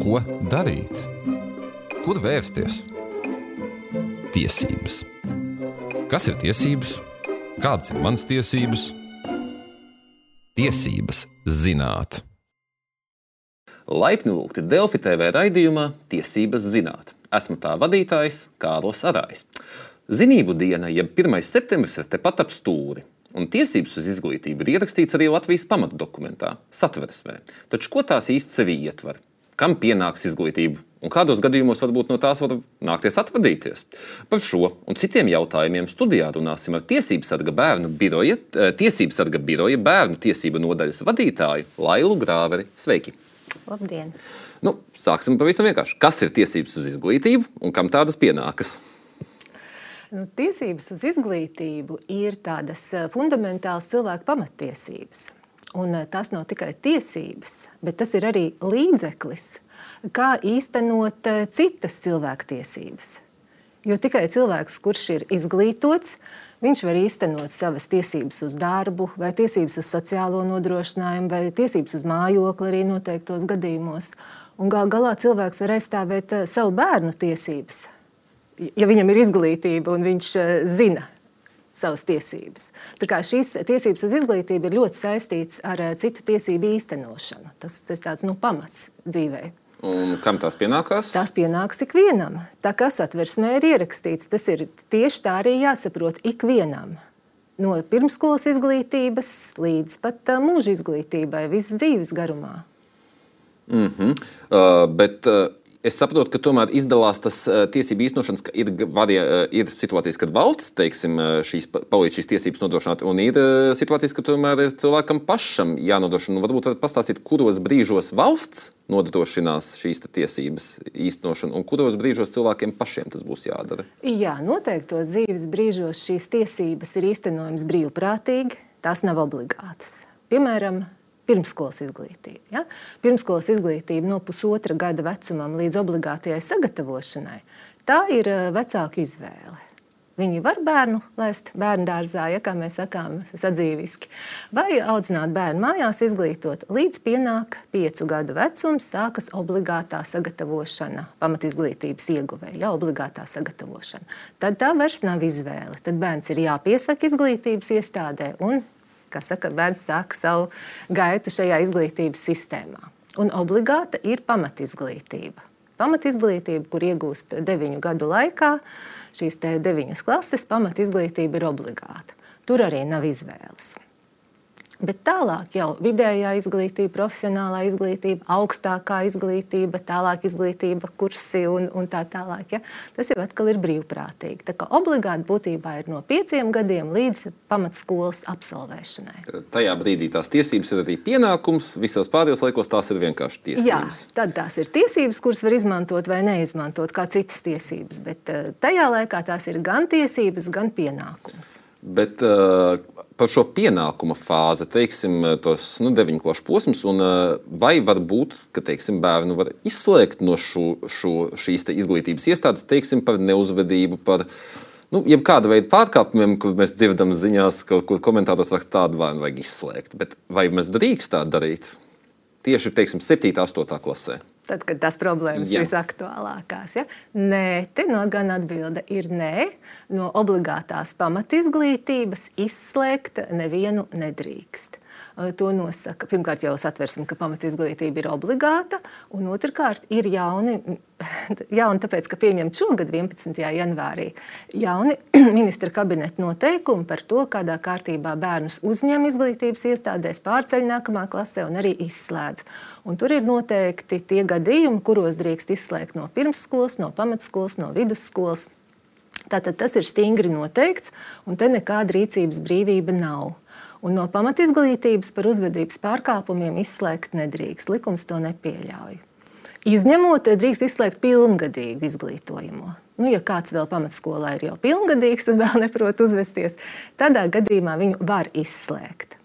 Ko darīt? Kur vērsties? Tiesības. Kas ir tiesības? Kādas ir manas tiesības? Tiesības zināt. Laipni lūgti Delfi TV raidījumā Tiesības zināt. Esmu tā vadītājs Kārlis Arājs. Zinību diena, jeb 1. septembris, ir tepat ap stūri. Un tiesības uz izglītību ir ierakstīts arī Latvijas pamatdokumentā, satversmē. Taču ko tās īsti sevi ietver? Kam pienāks izglītība? Un kādos gadījumos varbūt no tās var nākties atvadīties? Par šo un citiem jautājumiem studijā runāsim ar Tiesības sarga bērnu biroja, Tiesības sarga biroja bērnu tiesību nodaļas vadītāju Lailu Grāveri. Sveiki! Labdien! Nu, sāksim pavisam vienkārši. Kas ir tiesības uz izglītību un kam tādas pienākas? Nu, tiesības uz izglītību ir tādas fundamentālas cilvēku pamatiesības. Un tas nav tikai tiesības, bet tas ir arī līdzeklis, kā īstenot citas cilvēktiesības. Jo tikai cilvēks, kurš ir izglītots, viņš var īstenot savas tiesības uz darbu, vai tiesības uz sociālo nodrošinājumu, vai tiesības uz mājokli arī noteiktos gadījumos. Un gal galā cilvēks var aizstāvēt savu bērnu tiesības, ja viņam ir izglītība un viņš zina savas tiesības. Tā kā šīs tiesības uz izglītību ir ļoti saistītas ar citu tiesību īstenošanu. Tas ir tāds nu, pamats dzīvei. Un kam tās pienākās? Tās pienāks ikvienam. Tā kā satversmē ir ierakstīts, tas ir tieši tā arī jāsaprot ikvienam. No pirmskolas izglītības līdz pat mūža izglītībai, visas dzīves garumā. Mm -hmm. uh, bet, uh, Es saprotu, ka tomēr izdalās tas tiesību īstenošanas, ka ir, varie, ir situācijas, kad valsts teiksim, šīs, palīdz šīs tiesības nodrošināt, un ir situācijas, ka tomēr ir cilvēkam pašam jānodrošina. Varbūt varat pastāstīt, kuros brīžos valsts nodrošinās šīs tiesības īstenošanu, un kuros brīžos cilvēkiem pašiem tas būs jādara? Jā, noteiktos dzīves brīžos šīs tiesības ir īstenojamas brīvprātīgi, tās nav obligātas. Piemēram, pirmskolas izglītība. Ja? Pirmskolas izglītība no pusotra gada vecumam līdz obligātajai sagatavošanai, tā ir eh, vecāka izvēle. Viņi var bērnu laist bērnu dārzā, ja kā mēs sakām, sadzīviski, vai audzināt bērnu mājās, izglītot. Līdz pienāk piecu gadu vecums, sākas obligātā sagatavošana, pamatizglītības ieguvēja, ja obligātā sagatavošana. Tad tā vairs nav izvēle. Tad bērns ir jāpiesaka izglītības iestādē un kā saka, bērns sāk savu gaitu šajā izglītības sistēmā. Un obligāta ir pamatizglītība. Pamatizglītība, kur iegūst deviņu gadu laikā, šīs deviņas klases, pamatizglītība ir obligāta. Tur arī nav izvēles. Bet tālāk jau vidējā izglītība, profesionālā izglītība, augstākā izglītība, tālāk izglītība, kursi un, un tā tālāk. Ja? Tas jau atkal ir brīvprātīgi. Tā kā obligāti būtībā ir no pieciem gadiem līdz pamatskolas absolvēšanai. Tajā brīdī tās tiesības ir arī pienākums, visos pārējos laikos tās ir vienkārši tiesības. Jā, tad tās ir tiesības, kuras var izmantot vai neizmantot kā citas tiesības. Bet eh, tajā laikā tās ir gan tiesības, gan pienākums. Bet uh, par šo pienākuma fāzi, teiksim, tos nu, deviņkošu posmus, un uh, vai var būt, ka teiksim, bērnu var izslēgt no šo, šo, šīs izglītības iestādes, teiksim, par neuzvedību, par nu, jebkāda veida pārkāpumiem, kur mēs dzirdam ziņās, ka, kur komentātors saka, tādu bērnu vajag izslēgt. Bet vai mēs drīkst tā darīt tieši teiksim, 7. un 8. klasē? Tad, kad tās problēmas ir visaktuālākās. Ja? Nē, te no gan atbilde ir nē. No obligātās pamatizglītības izslēgt nevienu nedrīkst. To nosaka pirmkārt jau satversme, ka pamatizglītība ir obligāta, un otrkārt ir jauni, jauni tāpēc, ka pieņemt šogad 11. janvārī jauni ministra kabineta noteikumi par to, kādā kārtībā bērnus uzņem izglītības iestādēs, pārceļ nākamā klasē un arī izslēdz. Un tur ir noteikti tie gadījumi, kuros drīkst izslēgt no pirmsskolas, no pamatskolas, no vidusskolas. Tātad tas ir stingri noteikts, un te nekāda rīcības brīvība nav. Un no pamatizglītības par uzvedības pārkāpumiem izslēgt nedrīkst. Likums to nepieļauj. Izņemot, drīkst izslēgt pilngadīgu izglītojumu. Nu, ja kāds vēl pamatskolā ir jau pilngadīgs un vēl neprot uzvesties, tādā gadījumā viņu var izslēgt.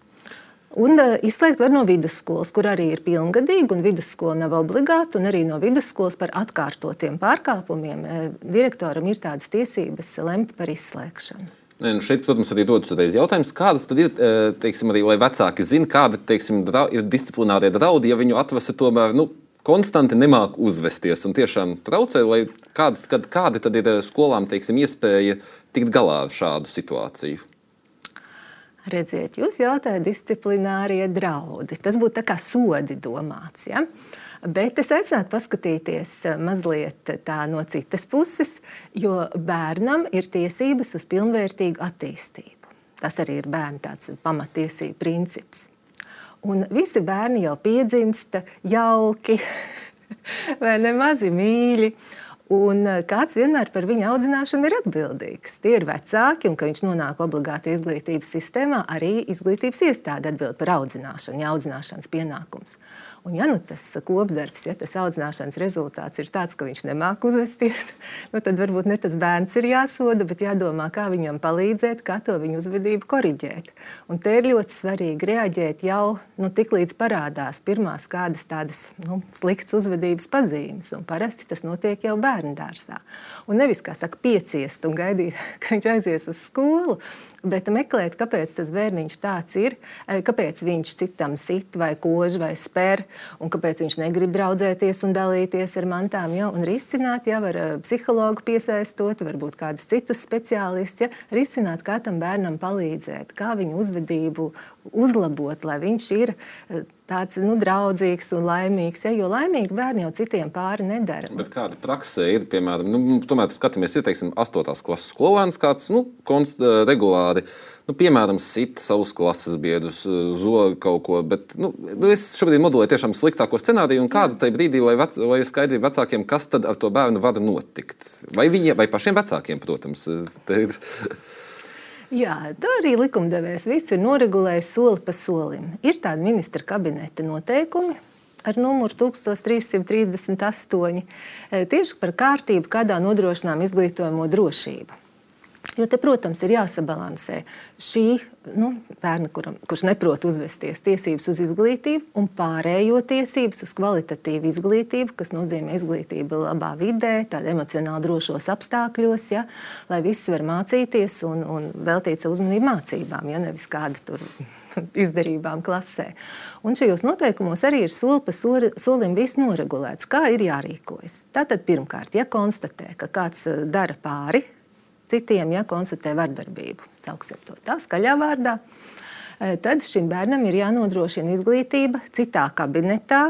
Un uh, izslēgt var no vidusskolas, kur arī ir pilngadīga, un vidusskola nav obligāta. Arī no vidusskolas par atkārtotiem pārkāpumiem uh, direktoram ir tādas tiesības lemt par izslēgšanu. Nē, nu šeit, protams, arī rodas uzreiz jautājums, kādas tad ir, teiksim, arī, lai vecāki zina, kāda teiksim, ir disciplinārie draudi, ja viņu atvesa tomēr nu, konstanti nemāk uzvesties un tiešām traucē, vai kādas, kad, kādi tad ir skolām teiksim, iespēja tikt galā ar šādu situāciju? Redziet, jūs jautājat, disciplinārie draudi. Tas būtu tā kā sodi domāts. Ja? Bet es aicinātu paskatīties mazliet no citas puses, jo bērnam ir tiesības uz pilnvērtīgu attīstību. Tas arī ir bērnu pamatiesību princips. Un visi bērni jau piedzimst jauki, vai ne mazi mīļi. Un eh, kāds vienmēr par viņu audzināšanu ir atbildīgs. Tie ir vecāki, un, kad viņš nonāk obligāti izglītības sistēmā, arī izglītības iestāde atbild par audzināšanu, ja audzināšanas pienākums. Un, ja nu tas kopdarbs, ja tas audzināšanas rezultāts ir tāds, ka viņš nemāk uzvesties, nu, tad varbūt ne tas bērns ir jāsoda, bet jādomā, kā viņam palīdzēt, kā to viņa uzvedību korrigēt. Un te ir ļoti svarīgi reaģēt jau nu, tik līdz parādās pirmās kādas tādas nu, sliktas uzvedības pazīmes. Un parasti tas notiek jau bērnu dārzā. Un nevis kā saka, pieciest un gaidīt, ka viņš aizies uz skolu, bet meklēt, kāpēc tas bērniņš tāds ir, eh, kāpēc viņš citam sit vai kož vai spēr, un kāpēc viņš negrib draudzēties un dalīties ar mantām. Ja? Un risināt jau ar eh, psihologu piesaistot, varbūt kādus citus speciālistus, ja? risināt, kā tam bērnam palīdzēt, kā viņu uzvedību uzlabot, lai viņš ir eh, tāds nu, draudzīgs un laimīgs. Ja? Jo laimīgi bērni jau citiem pāri nedara. Bet kāda praksē ir, piemēram, nu, tomēr skatāmies, ir teiksim, 8. klases skolēns, kāds nu, konst, eh, regulāri. Nu, piemēram, sit savus klases biedrus, eh, zog kaut ko. Bet, nu, nu, es šobrīd modelēju tiešām sliktāko scenāriju. Kāda tajā brīdī, vai, vec, vai ir skaidrība vecākiem, kas tad ar to bērnu var notikt? Vai, viņi, vai pašiem vecākiem, protams, te ir. Jā, tā arī likumdevējs viss ir noregulējis soli pa solim. Ir tādi ministra kabineta noteikumi, ar numuru 1338. E, tieši par kārtību, kādā nodrošinām izglītojamo drošību. Jo te, protams, ir jāsabalansē šī nu, bērna, kuram, kurš neprot uzvesties, tiesības uz izglītību un pārējo tiesības uz kvalitatīvu izglītību, kas nozīmē izglītību labā vidē, tādā emocionāli drošos apstākļos, ja, lai viss var mācīties un, un veltīt savu uzmanību mācībām, ja nevis kāda tur izdarībām klasē. Un šajos noteikumos arī ir soli pa solim viss noregulēts, kā ir jārīkojas. Tātad pirmkārt, ja konstatē, ka kāds eh, dara pāri citiem, ja konstatē vardarbību, sauksim to tā skaļā vārdā, e, tad šim bērnam ir jānodrošina izglītība citā kabinetā,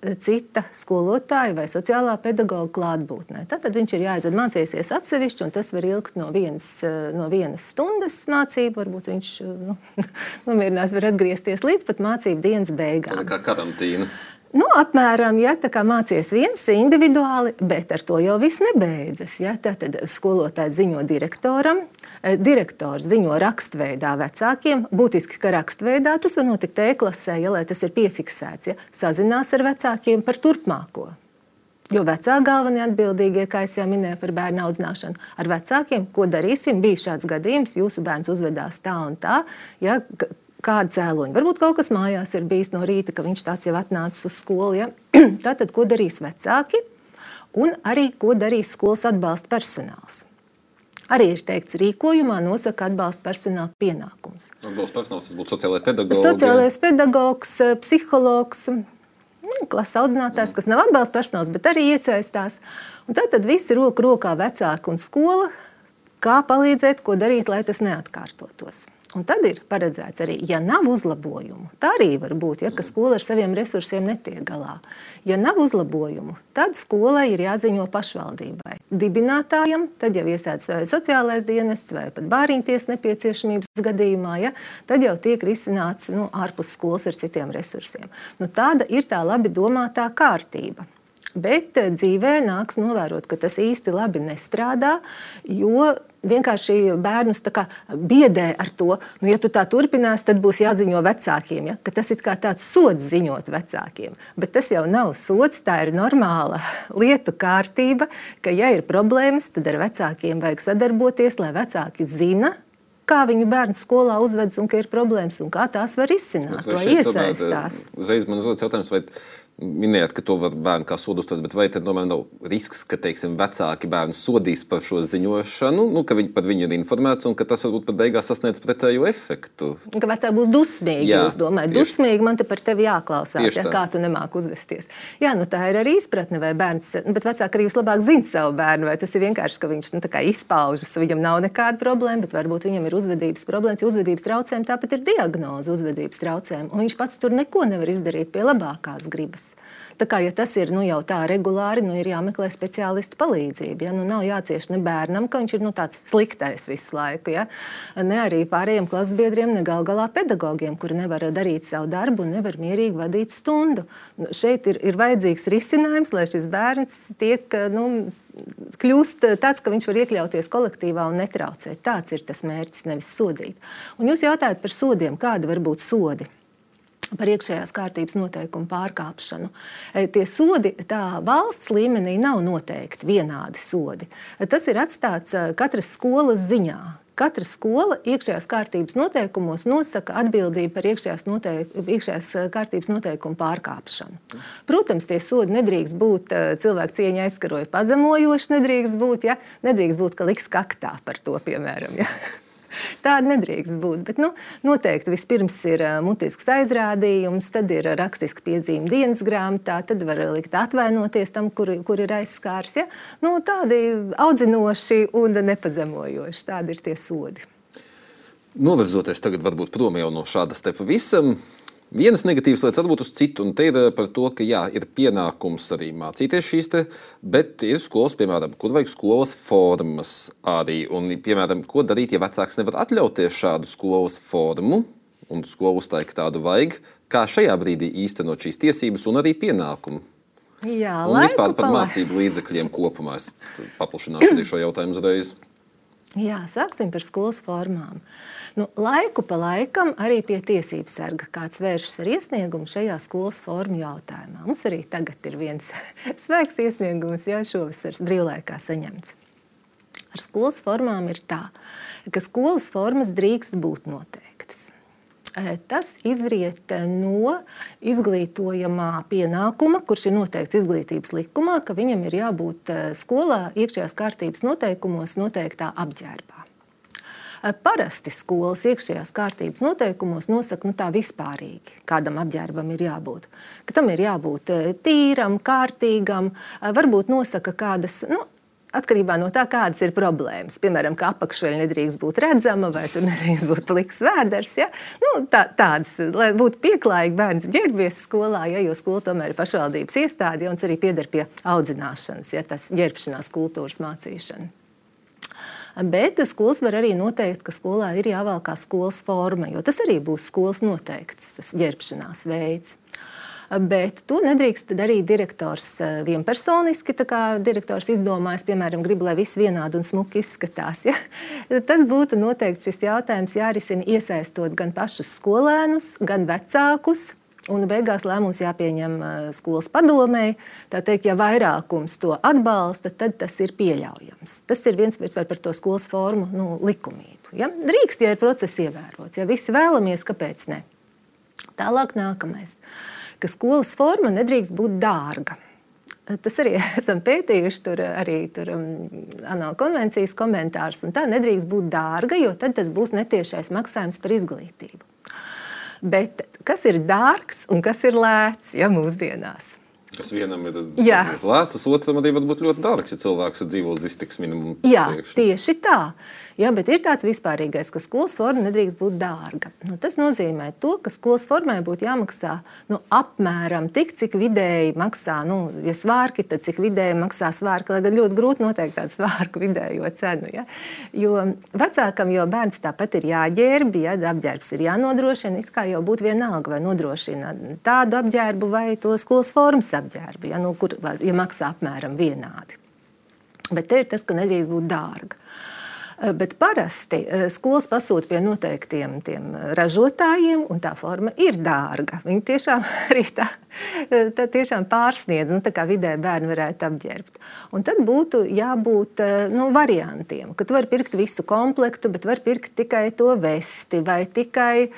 e, cita skolotāja vai sociālā pedagoga klātbūtnē. Tad viņš ir jāiziet mācīties atsevišķi, un tas var ilgt no vienas, e, no vienas stundas mācību. Varbūt viņš nu, nomierinās, var atgriezties līdz pat mācību dienas beigām. Tā kā karantīna. Nu, apmēram, ja mācīties viens individuāli, bet ar to jau viss nebeidzas. Ja? Tad skolotājs ziņo direktoram, eh, direktors ziņo rakstveidā vecākiem. Būtiski, ka rakstveidā tas var notikt e-klasē, ja, lai tas ir piefiksēts. Ja? Sazinās ar vecākiem par turpmāko. Jo vecāki galvenie atbildīgie, kā jau minēju, par bērnu audzināšanu, ar vecākiem, ko darīsim, bija šāds gadījums, jūsu bērns uzvedās tā un tā. Ja, kāda cēloņa. Varbūt kaut kas mājās ir bijis no rīta, ka viņš tāds jau atnācis uz skolu. Ja? Tātad, ko darīs vecāki un arī ko darīs skolas atbalsta personāls. Arī ir teikts, rīkojumā nosaka atbalsta personāla pienākums. Atbalsta personāls tas būtu sociālais pedagogs. Sociālais pedagogs, psihologs, nu, klases audzinātājs, kas nav atbalsta personāls, bet arī iesaistās. Un tad visi roku rokā vecāki un skola, kā palīdzēt, ko darīt, lai tas neatkārtotos. Un tad ir paredzēts arī, ja nav uzlabojumu, tā arī var būt, ja skola ar saviem resursiem netiek galā. Ja nav uzlabojumu, tad skolai ir jāziņo pašvaldībai. Dibinātājam, tad jau iestādes vai sociālais dienests vai pat bāriņties nepieciešamības gadījumā, ja, tad jau tiek risināts nu, ārpus skolas ar citiem resursiem. Nu, tāda ir tā labi domātā kārtība. Bet eh, dzīvē nāks novērot, ka tas īsti labi nestrādā, jo vienkārši bērnus biedē ar to, nu, ja tu tā turpinās, tad būs jāziņo vecākiem. Ja? Ka tas ir kā tāds sods ziņot vecākiem. Bet tas jau nav sods, tā ir normāla lietu kārtība, ka, ja ir problēmas, tad ar vecākiem vajag sadarboties, lai vecāki zina, kā viņu bērns skolā uzvedas un ka ir problēmas un kā tās var izsināt, vai iesaistās. Uzreiz man uzdodas jautājums, vai minējāt, ka to var bērnu kā sodu uztvert, bet vai tad tomēr nav risks, ka teiksim, vecāki bērnu sodīs par šo ziņošanu, nu, ka viņi par viņu ir informēts un ka tas varbūt pat beigās sasniedz pretējo efektu? Ka vecāki būs dusmīgi. Jā, jūs domājat, tieši, dusmīgi man te par tevi jāklausās, ja, kā tu nemāki uzvesties. Jā, nu tā ir arī izpratne, vai bērns, bet vecāki arī vislabāk zina savu bērnu, vai tas ir vienkārši, ka viņš nu, izpaužas, viņam nav nekāda problēma, bet varbūt viņam ir uzvedības problēmas, jo uzvedības traucējumi tāpat ir diagnoze uzvedības traucējumi, un viņš pats tur neko nevar izdarīt pie labākās gribas. Tā kā ja tas ir nu, jau tā regulāri, nu, ir jāmeklē speciālistu palīdzība. Ja? Nu, nav jācieš ne bērnam, ka viņš ir nu, tāds sliktais visu laiku, ja? ne arī pārējiem klases biedriem, ne gal galā pedagogiem, kuri nevar darīt savu darbu un nevar mierīgi vadīt stundu. Nu, šeit ir, ir vajadzīgs risinājums, lai šis bērns tiek. Nu, kļūst tāds, ka viņš var iekļauties kolektīvā un netraucēt. Tāds ir tas mērķis, nevis sodīt. Un jūs jautājat par sodiem, kādi var būt sodi? Par iekšējās kārtības noteikumu pārkāpšanu. E, tie sodi tā valsts līmenī nav noteikti vienādi sodi. E, tas ir atstāts e, katras skolas ziņā. Katra skola iekšējās kārtības noteikumos nosaka atbildību par iekšējās, noteik iekšējās kārtības noteikumu pārkāpšanu. Protams, tie sodi nedrīkst būt cilvēku cieņa aizskaroja pazemojoši, nedrīkst būt, ja? nedrīkst būt, ka liks kaktā par to, piemēram. Ja? Tāda nedrīkst būt. Bet, nu, noteikti vispirms ir mutisks aizrādījums, tad ir rakstiska piezīme dienas grāmatā, tad var likt atvainoties tam, kur, kur ir aizskārs. Ja? Nu, tādi audzinoši un nepazemojoši. Tādi ir tie sodi. Novirzoties tagad varbūt prom no šāda stepa visam, Vienas negatīvas lietas atbūt uz citu, un te ir par to, ka jā, ir pienākums arī mācīties šīs, te, bet ir skolas, piemēram, kur vajag skolas formas arī. Un, piemēram, ko darīt, ja vecāks nevar atļauties šādu skolas formu, un skolu uztaik tādu vajag, kā šajā brīdī īstenot šīs tiesības un arī pienākumu. Jā, un vispār par mācību līdzekļiem kopumā es paplašināšu šo jautājumu uzreiz. Jā, sāksim par skolas formām. Nu, laiku pa laikam arī pie tiesības sarga kāds vēršas ar iesniegumu šajā skolas formu jautājumā. Mums arī tagad ir viens sveiks iesniegums, jau šovasar brīvlaikā saņemts. Ar skolas formām ir tā, ka skolas formas drīkst būt noteiktas. E, tas izriet no izglītojamā pienākuma, kurš ir noteikts izglītības likumā, ka viņam ir jābūt e, skolā iekšējās kārtības noteikumos noteiktā apģērbā. Parasti skolas iekšējās kārtības noteikumos nosaka nu, tā vispārīgi, kādam apģērbam ir jābūt. Ka tam ir jābūt eh, tīram, kārtīgam, eh, varbūt nosaka kādas. Nu, Atkarībā no tā, kādas ir problēmas. Piemēram, ka apakšveļa nedrīkst būt redzama, vai tur nedrīkst būt pliks vēders. Ja? Nu, tā, tādas, lai būtu pieklājīgi bērns ģērbies skolā, ja, jo skola tomēr ir pašvaldības iestāde un arī pieder pie audzināšanas, ja tas ģērbšanās kultūras mācīšana. Bet skolas var arī noteikt, ka skolā ir jāvelk skolas forma, jo tas arī būs skolas noteikts, tas ģērbšanās veids. Bet to nedrīkst darīt direktors eh, vienpersoniski. Tā kā direktors izdomājas, piemēram, grib, lai viss vienādi un smuki izskatās. Ja? Tas būtu noteikti šis jautājums jārisina iesaistot gan pašus skolēnus, gan vecākus. Un beigās lēmums jāpieņem skolas padomēji. Tā teikt, ja vairākums to atbalsta, tad tas ir pieļaujams. Tas ir viens par, par to skolas formu nu, likumību. Ja? Drīkst, ja ir process ievērots. Ja visi vēlamies, kāpēc ne? Tālāk nākamais. Ka skolas forma nedrīkst būt dārga. Tas arī esam pētījuši, tur arī tur, um, ANO konvencijas komentārus. Tā nedrīkst būt dārga, jo tad tas būs netiešais maksājums par izglītību. Bet kas ir dārgs un kas ir lēts ja, mūsdienās? Kas vienam ir lēts, tas otram arī var būt ļoti dārgs, ja cilvēks dzīvo uz iztiks minimumu. Jā, tieši tā. Ja, bet ir tāds vispārīgais, ka skolas forma nedrīkst būt dārga. Nu, tas nozīmē, to, ka skolas formai būtu jāmaksā nu, apmēram tik, cik vidēji maksā. Nu, ja svārki, tad cik vidēji maksā svārki. Lai gan ļoti grūti noteikt tādu svārku vidējo cenu. Ja? Jo vecākam jau bērns tāpat ir jāģērb, ja apģērbs ir jānodrošina. It kā jau būtu vienalga, vai nodrošina tādu apģērbu vai to skolas formas apģērbu, ja, nu, kur ja maksā apmēram vienādi. Bet te ir tas, ka nedrīkst būt dārga. Bet parasti skolas pasūta pie noteiktiem ražotājiem, un tā forma ir dārga. Viņi tiešām arī tā, tā tiešām pārsniedz, nu, tā kā vidē bērni varētu apģērbt. Un tad būtu jābūt nu, variantiem, ka tu vari pirkt visu komplektu, bet var pirkt tikai to vesti vai tikai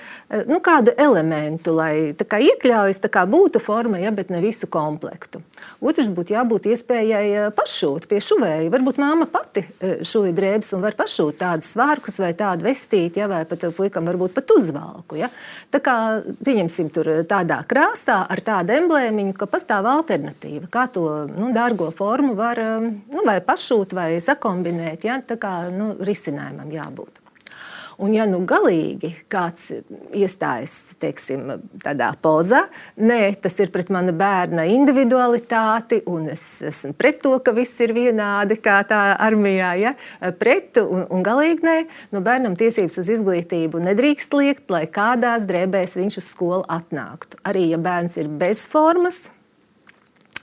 nu, kādu elementu, lai iekļaujas, kā būtu forma, ja, bet ne visu komplektu. Otrs būtu jābūt iespējai pašūt pie šuvēja. Varbūt māma pati šūja drēbes un var pašūt tādus svārkus vai tādu vestīti, ja, vai pat puikam varbūt pat uzvalku. Ja. Tā kā pieņemsim tur tādā krāsā ar tādu emblēmiņu, ka pastāv alternatīva, kā to nu, dārgo formu var nu, vai pašūt vai sakombinēt. Ja. Tā kā nu, risinājumam jābūt. Un, ja nu galīgi kāds iestājas teiksim, tādā pozā, nē, tas ir pret mana bērna individualitāti, un es esmu pret to, ka viss ir vienādi, kā tā armijā, ja? pret un, un galīgi nē, nu, bērnam tiesības uz izglītību nedrīkst liekt, lai kādās drēbēs viņš uz skolu atnāktu. Arī ja bērns ir bez formas,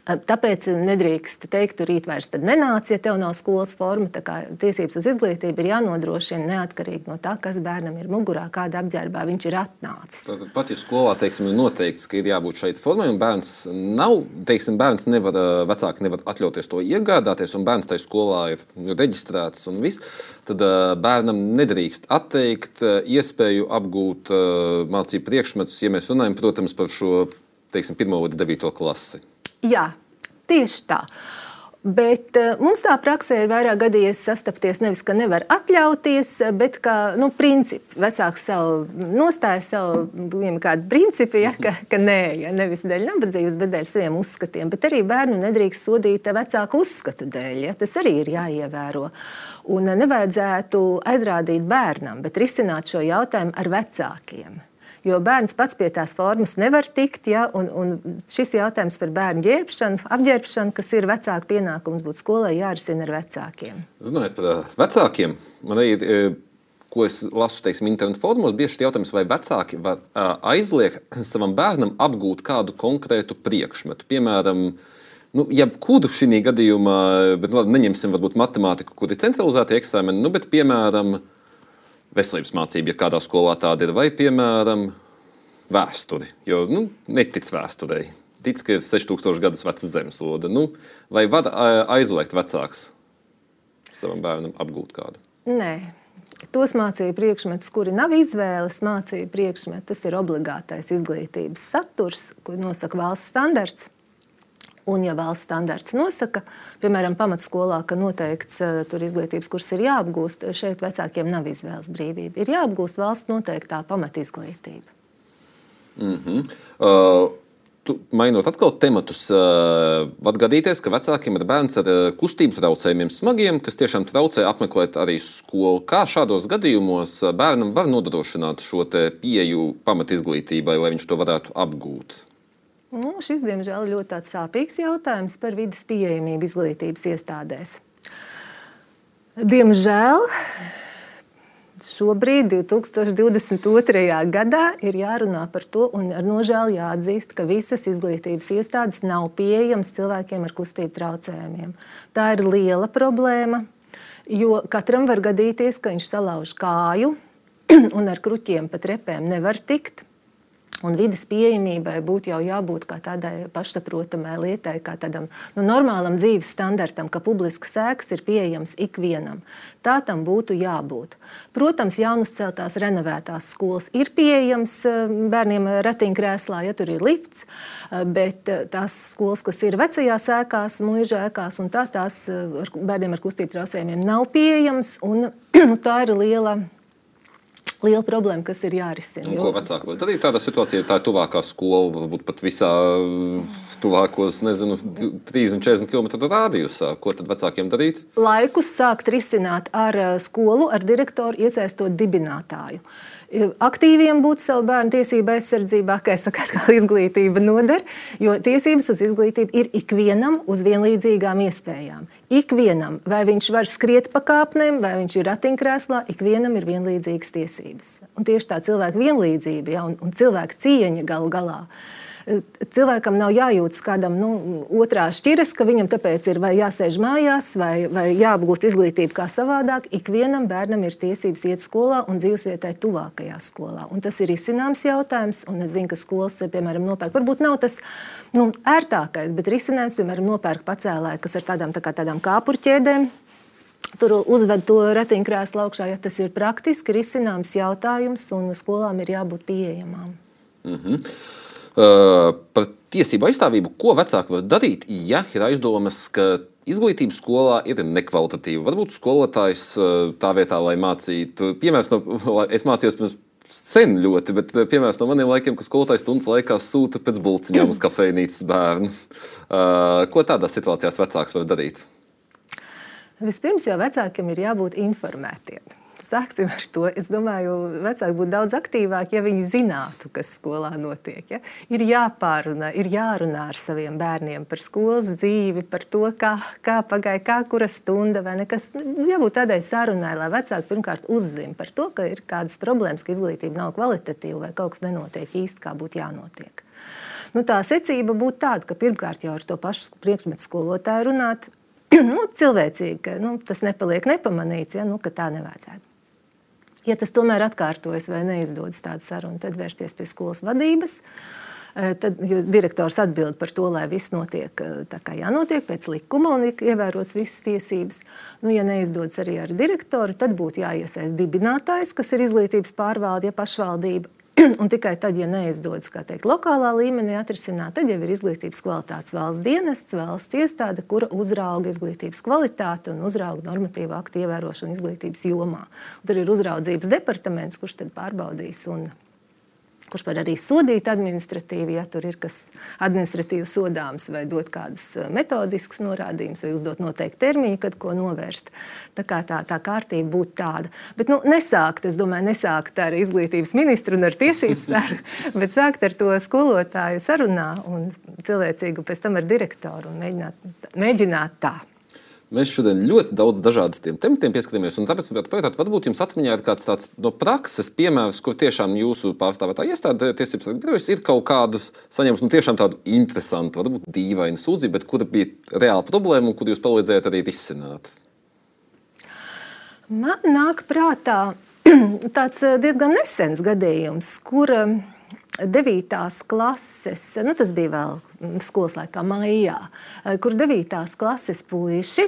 Tāpēc nedrīkst teikt, ka rīt vairs nenāc, ja tev nav skolas forma. Tiesības uz izglītību ir jānodrošina neatkarīgi no tā, kas bērnam ir mugurā, kāda apģērbā viņš ir atnācis. Tātad pat ja skolā teiksim, ir noteikts, ka ir jābūt šeit formai, un bērns nav, teiksim, bērns nevar, vecāki nevar atļauties to iegādāties, un bērns tajā skolā ir reģistrēts un viss, tad bērnam nedrīkst atteikt iespēju apgūt mācību priekšmetus, ja mēs runājam, protams, par šo teiksim, 1 līdz 9 klasi. Jā, tieši tā. Bet uh, mums tā praksē ir vairāk gadījies sastapties nevis, ka nevar atļauties, bet kā nu, principi. Vecāks savu nostāju, savu kādu principu, ja, ka, ka nē, ja, nevis dēļ nabadzības, bet dēļ saviem uzskatiem. Bet arī bērnu nedrīkst sodīt vecāku uzskatu dēļ. Ja, tas arī ir jāievēro. Un nevajadzētu aizrādīt bērnam, bet risināt šo jautājumu ar vecākiem. Jo bērns pats pie tās formas nevar tikt. Ja, un, un šis jautājums par bērnu ģērbšanu, apģērbšanu, kas ir vecāka pienākums, būtu skolai jārisina ar vecākiem. Runājot par vecākiem, man ir. Ko es lasu, teiksim, internetu formos, bieži ir jautājums, vai vecāki var aizliegt savam bērnam apgūt kādu konkrētu priekšmetu. Piemēram, nu, jebkuru šī gadījumā, bet nu, neņemsim varbūt matemātiku, kur ir centralizēti eksāmeni, nu, bet, piemēram, uh, veselības mācība, ja kādā skolā tāda ir, vai, piemēram, vēsturi. Jo nu, netic vēsturei. Tic, ka ir 6000 gadus veca zemeslode. Nu, vai var aizliegt vecāks savam bērnam apgūt kādu? Nē. Tos mācību priekšmetus, kuri nav izvēles mācību priekšmeti, tas ir obligātais izglītības saturs, ko nosaka valsts standarts. Un, ja valsts standarts nosaka, piemēram, pamatskolā, ka noteikts uh, izglītības kurs ir jāapgūst, šeit vecākiem nav izvēles brīvība. Ir jāapgūst valsts noteiktā pamatizglītība. Mm -hmm. uh, tu, mainot atkal tematus, uh, var gadīties, ka vecākiem ir bērns ar uh, kustību traucējumiem smagiem, kas tiešām traucē apmeklēt arī skolu. Kā šādos gadījumos bērnam var nodrošināt šo pieeju pamatizglītībai, lai viņš to varētu apgūt? Nu, šis, diemžēl, ir ļoti sāpīgs jautājums par vidas pieejamību izglītības iestādēs. Diemžēl šobrīd, 2022. gadā, ir jārunā par to, un ar nožēlu jāatzīst, ka visas izglītības iestādes nav pieejamas cilvēkiem ar kustību traucējumiem. Tā ir liela problēma, jo katram var gadīties, ka viņš salauž kāju un ar kruķiem pat repēm nevar tikt. Un vidas pieejamībai būtu jau jābūt tādai pašsaprotamai lietai, kā tādam nu, normālam dzīves standartam, ka publisks sēks ir pieejams ikvienam. Tā tam būtu jābūt. Protams, jaunuzceltās, renovētās skolas ir pieejamas eh, bērniem ratiņkrēslā, ja tur ir lifts, eh, bet eh, tās skolas, kas ir vecajās ēkās, mūža ēkās, un tā tās ar bērniem ar kustību traucējumiem nav pieejamas. Un, tā ir liela liela problēma, kas ir jārisina. Jo... Ko vecāki var darīt tādā situācijā, ja tā ir tuvākā skola, varbūt pat visā tuvākos, nezinu, 30, 40 km rādījusā? Ko tad vecākiem darīt? Laikus sākt risināt ar eh, skolu, ar direktoru, iesaistot dibinātāju aktīviem būt savu bērnu tiesību aizsardzībā, kā es saku, kā izglītība noder, jo tiesības uz izglītību ir ikvienam uz vienlīdzīgām iespējām. Ikvienam, vai viņš var skriet pa kāpnēm, vai viņš ir ratiņkrēslā, ikvienam ir vienlīdzīgas tiesības. Un tieši tā cilvēka vienlīdzība ja, un, un cilvēka cieņa galu galā cilvēkam nav jājūtas kādam nu, otrā šķiras, ka viņam tāpēc ir vai jāsēž mājās, vai, vai jāapgūst izglītība kā savādāk. Ikvienam bērnam ir tiesības iet skolā un dzīvesvietai tuvākajā skolā. Un tas ir izcināms jautājums, un es zinu, ka skolas, piemēram, nopērk. Varbūt nav tas nu, ērtākais, bet risinājums, piemēram, nopērk pacēlāju, kas ar tādām, tā kā, tādām kāpurķēdēm. Tur uzved to ratiņkrēslu augšā, ja tas ir praktiski risināms jautājums, un skolām ir jābūt pieejamām. Mm -hmm. Par tiesību aizstāvību, ko vecāki var darīt, ja ir aizdomas, ka izglītība skolā ir nekvalitatīva. Varbūt skolotājs tā vietā, lai mācītu, piemēram, no, es mācījos pirms sen ļoti, bet piemēram no maniem laikiem, ka skolotājs stundas laikā sūta pēc bulciņām uz kafejnīcas bērnu. Ko tādās situācijās vecāks var darīt? Vispirms jau vecākiem ir jābūt informētiem. Sāksim ar to. Es domāju, vecāki būtu daudz aktīvāki, ja viņi zinātu, kas skolā notiek. Ja? Ir jāpārunā, ir jārunā ar saviem bērniem par skolas dzīvi, par to, kā, kā pagāja, kā kura stunda vai nekas. Jābūt tādai sarunai, lai vecāki pirmkārt uzzina par to, ka ir kādas problēmas, ka izglītība nav kvalitatīva vai kaut kas nenotiek īsti, kā būtu jānotiek. Nu, tā secība būtu tāda, ka pirmkārt jau ar to pašu priekšmetu skolotāju runāt, nu, cilvēcīgi, ka nu, tas nepaliek nepamanīts, ja, nu, ka tā nevajadzētu. Ja tas tomēr atkārtojas vai neizdodas tāda saruna, tad vērsties pie skolas vadības. E, tad direktors atbild par to, lai viss notiek e, tā, kā jānotiek pēc likuma un ir ievērots visas tiesības. Nu, ja neizdodas arī ar direktoru, tad būtu jāiesaist dibinātājs, kas ir izglītības pārvalde, ja pašvaldība, Un tikai tad, ja neizdodas teikt, lokālā līmenī atrisināt, tad jau ir izglītības kvalitātes valsts dienests, valsts iestāde, kura uzrauga izglītības kvalitāti un uzrauga normatīvu aktu ievērošanu izglītības jomā. Un tur ir uzraudzības departaments, kurš tad pārbaudīs un kurš var arī sodīt administratīvi, ja tur ir kas administratīvi sodāms, vai dot kādus eh, metodiskus norādījumus, vai uzdot noteiktu termiņu, kad ko novērst. Tā kā tā, tā kārtība būtu tāda. Bet nu, nesākt, es domāju, nesākt ar izglītības ministru un ar tiesību sargu, bet sākt ar to skolotāju sarunā un cilvēcīgu pēc tam ar direktoru un mēģināt, mēģināt tā. Mēs šodien ļoti daudz dažādiem tematiem pieskatāmies. Tāpēc, pajautāt, varbūt jums atmiņā ir kāds tāds no prakses piemērs, kur tiešām jūsu pārstāvētā iestāde, tiesības sargājas, ir kaut kādus saņēmusi nu, tiešām tādu interesantu, varbūt dīvainu sūdzību, bet kura bija reāla problēma un kur jūs palīdzējāt arī risināt. Man nāk prātā tāds eh, diezgan nesens gadījums, kur 9. Eh, klases, nu tas bija vēl skolas laikā, maijā, eh, kur 9. klases puiši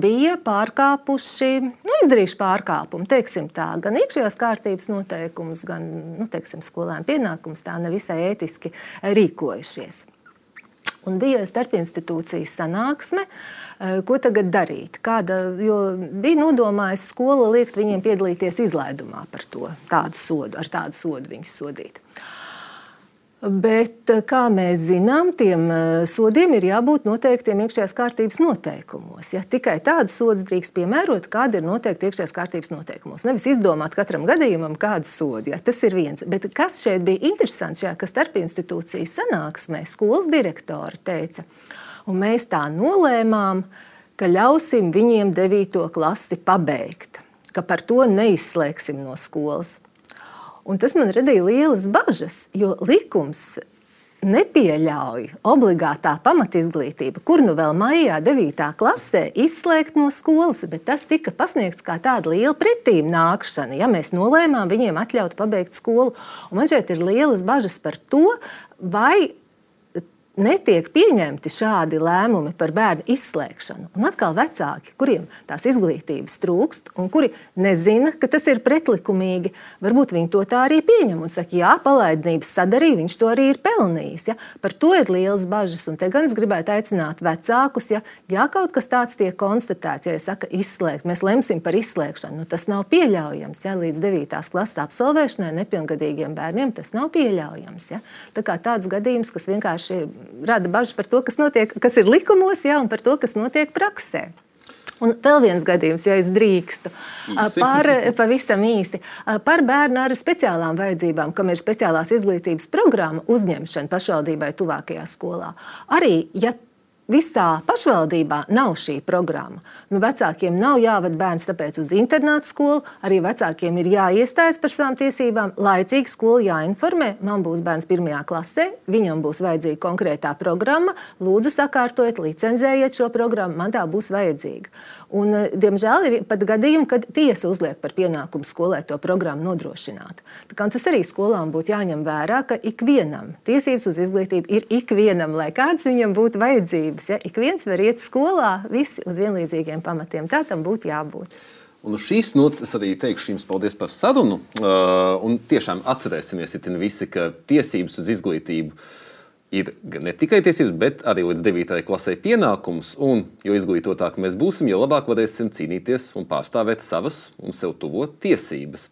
bija pārkāpuši, nu, izdarījuši pārkāpumu, teiksim tā, gan iekšējās kārtības noteikumus, gan nu, teiksim, skolēnu pienākumus tā nevisai ētiski rīkojušies. Un bija starpinstitūcijas sanāksme, eh, ko tagad darīt. Kāda, bija nodomājusi skola liekt viņiem piedalīties izlaidumā par to, tādu sodu, ar tādu sodu viņus sodīt. Uh, Bet, eh, kā mēs zinām, tiem eh, sodiem ir jābūt noteiktiem iekšējās kārtības noteikumos. Ja? Tikai tādu sodu drīkst piemērot, kāda ir noteikta iekšējās kārtības noteikumos. Nevis izdomāt katram gadījumam, kādu sodu. Ja? Tas ir viens. Bet kas šeit bija interesants, šajā starpinstitūcijas sanāksmē, skolas direktori teica, un mēs tā nolēmām, ka ļausim viņiem 9. klasi pabeigt, ka par to neizslēgsim no skolas. Un tas man radīja lielas bažas, jo likums nepieļauj obligātā pamatizglītība, kur nu vēl maijā 9. klasē izslēgt no skolas, bet tas tika pasniegts kā tāda liela pretīm nākšana, ja mēs nolēmām viņiem atļaut pabeigt skolu. Un man šeit ir lielas bažas par to, vai netiek pieņemti šādi lēmumi par bērnu izslēgšanu. Un atkal vecāki, kuriem tās izglītības trūkst un kuri nezina, ka tas ir pretlikumīgi, varbūt viņi to tā arī pieņem un saka, jā, palaidnības sadarīja, viņš to arī ir pelnījis. Ja? Par to ir liels bažas. Un te gan es gribētu aicināt vecākus, ja, ja kaut kas tāds tiek konstatēts, ja saka, izslēgt, mēs lemsim par izslēgšanu, nu, tas nav pieļaujams. Ja? Līdz 9. klases absolvēšanai nepilngadīgiem bērniem tas nav pieļaujams. Ja? Tā kā tāds gadījums, kas vienkārši rada bažas par to, kas, notiek, kas ir likumos, ja, un par to, kas notiek praksē. Un vēl viens gadījums, ja es drīkstu, īsi. par pavisam īsi par bērnu ar speciālām vajadzībām, kam ir speciālās izglītības programma uzņemšana pašvaldībai tuvākajā skolā. Arī, ja visā pašvaldībā nav šī programma. Nu, vecākiem nav jāved bērns tāpēc uz internātu skolu, arī vecākiem ir jāiestājas par savām tiesībām, laicīgi skolu jāinformē. Man būs bērns pirmajā klasē, viņam būs vajadzīga konkrētā programma, lūdzu sakārtojiet, licenzējiet šo programmu, man tā būs vajadzīga. Un, eh, diemžēl ir pat gadījumi, kad tiesa uzliek par pienākumu skolai to programmu nodrošināt. Tas arī skolām būtu jāņem vērā, ka ikvienam tiesības uz izglītību ir ikvienam, lai kāds viņam būtu vajadzības tiesības. Ja? Ik viens var iet skolā, visi uz vienlīdzīgiem pamatiem. Tā tam būtu jābūt. Un uz šīs nots es arī teikšu jums paldies par sarunu. Uh, un tiešām atcerēsimies, visi, ka tiesības uz izglītību ir ne tikai tiesības, bet arī līdz 9. klasē pienākums. Un jo izglītotāki mēs būsim, jo labāk varēsim cīnīties un pārstāvēt savas un sev tuvo tiesības.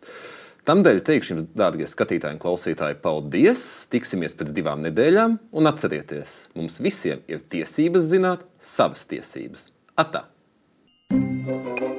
Tamdēļ teikšu jums, dārgie skatītāji un klausītāji, paldies! Tiksimies pēc divām nedēļām, un atcerieties, mums visiem ir tiesības zināt savas tiesības. Atā! thank you